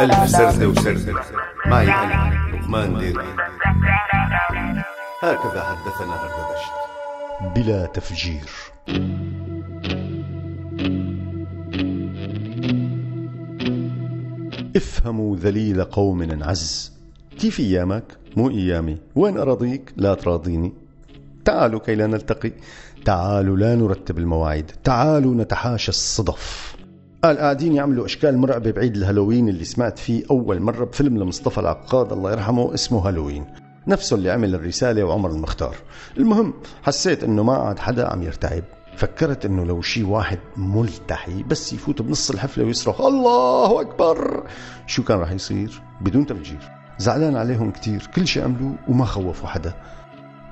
ألف سردة وسردة معي أنا لقمان ديري هكذا حدثنا هردبشت بلا تفجير. افهموا ذليل قوم انعز كيف أيامك؟ مو أيامي. وين أراضيك؟ لا تراضيني. تعالوا كي لا نلتقي. تعالوا لا نرتب المواعيد. تعالوا نتحاشى الصدف. قال قاعدين يعملوا إشكال مرعبه بعيد الهالوين اللي سمعت فيه أول مرة بفيلم لمصطفى العقاد الله يرحمه اسمه هالوين. نفسه اللي عمل الرسالة وعمر المختار. المهم حسيت إنه ما قعد حدا عم يرتعب. فكرت إنه لو شي واحد ملتحي بس يفوت بنص الحفلة ويصرخ الله أكبر! شو كان راح يصير؟ بدون تفجير. زعلان عليهم كتير كل شيء عملوه وما خوفوا حدا.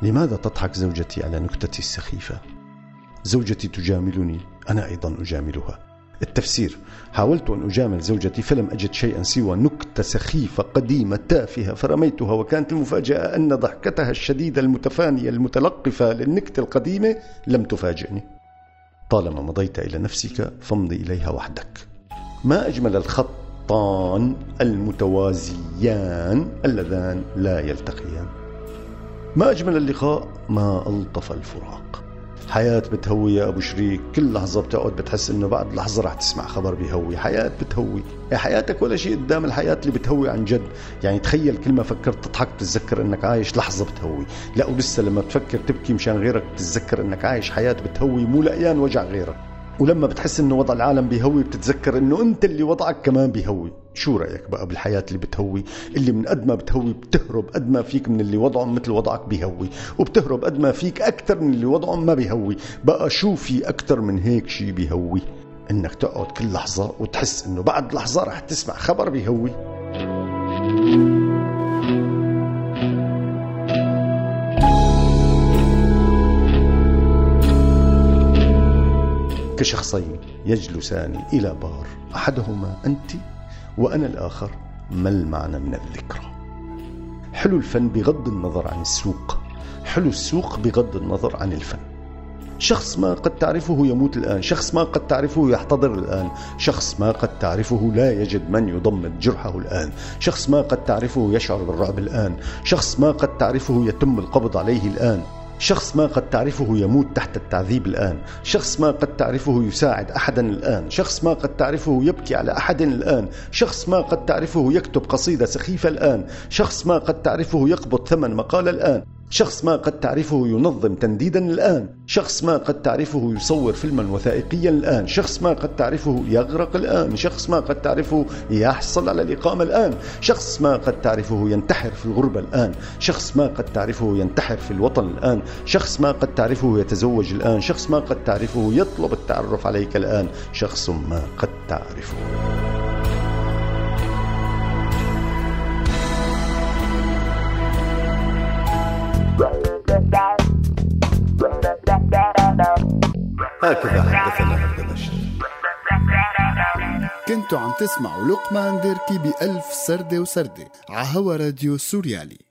لماذا تضحك زوجتي على نكتتي السخيفة؟ زوجتي تجاملني أنا أيضا أجاملها. التفسير. حاولت أن أجامل زوجتي فلم أجد شيئا سوى نكتة سخيفة قديمة تافهة فرميتها وكانت المفاجأة أن ضحكتها الشديدة المتفانية المتلقفة للنكتة القديمة لم تفاجئني. طالما مضيت إلى نفسك فامضي إليها وحدك. ما أجمل الخطان المتوازيان اللذان لا يلتقيان. ما أجمل اللقاء؟ ما ألطف الفراق. حياة بتهوي يا أبو شريك. كل لحظة بتقعد بتحس إنه بعد لحظة رح تسمع خبر بيهوي. حياة بتهوي. يا حياتك ولا شيء قدام الحياة اللي بتهوي عن جد. يعني تخيل كل ما فكرت تضحك بتتذكر إنك عايش لحظة بتهوي. لا ولسه لما بتفكر تبكي مشان غيرك بتتذكر إنك عايش حياة بتهوي. مو لقيان وجع غيرك. ولما بتحس إنه وضع العالم بيهوي بتتذكر إنه أنت اللي وضعك كمان بيهوي. شو رأيك بقى بالحياة اللي بتهوي؟ اللي من قد ما بتهوي بتهرب قد ما فيك من اللي وضعهم مثل وضعك بيهوي وبتهرب قد ما فيك أكثر من اللي وضعهم ما بيهوي. بقى شو في أكثر من هيك شيء بيهوي؟ إنك تقعد كل لحظة وتحس إنه بعد لحظة رح تسمع خبر بيهوي. كشخصين يجلسان إلى بار. أحدهما أنت وأنا الآخر ما المعنى من الذكرى؟ حلو الفن بغض النظر عن السوق. حلو السوق بغض النظر عن الفن. شخص ما قد تعرفه يموت الآن. شخص ما قد تعرفه يحتضر الآن. شخص ما قد تعرفه لا يجد من يضمد جرحه الآن. شخص ما قد تعرفه يشعر بالرعب الآن. شخص ما قد تعرفه يتم القبض عليه الآن. شخص ما قد تعرفه يموت تحت التعذيب الآن. شخص ما قد تعرفه يساعد أحدا الآن. شخص ما قد تعرفه يبكي على أحد الآن. شخص ما قد تعرفه يكتب قصيدة سخيفة الآن. شخص ما قد تعرفه يقبض ثمن مقال الآن. شخص ما قد تعرفه ينظم تنديدا الآن. شخص ما قد تعرفه يصور فيلما وثائقيا الآن. شخص ما قد تعرفه يغرق الآن. شخص ما قد تعرفه يحصل على الإقامة الآن. شخص ما قد تعرفه ينتحر في الغربة الآن. شخص ما قد تعرفه ينتحر في الوطن الآن. شخص ما قد تعرفه يتزوج الآن. شخص ما قد تعرفه يطلب التعرف عليك الآن. شخص ما قد تعرفه. هكذا حدثنا هردبشت كنتوا عم تسمعوا لقمان ديركي بألف سردة وسردة عهوا راديو سوريالي.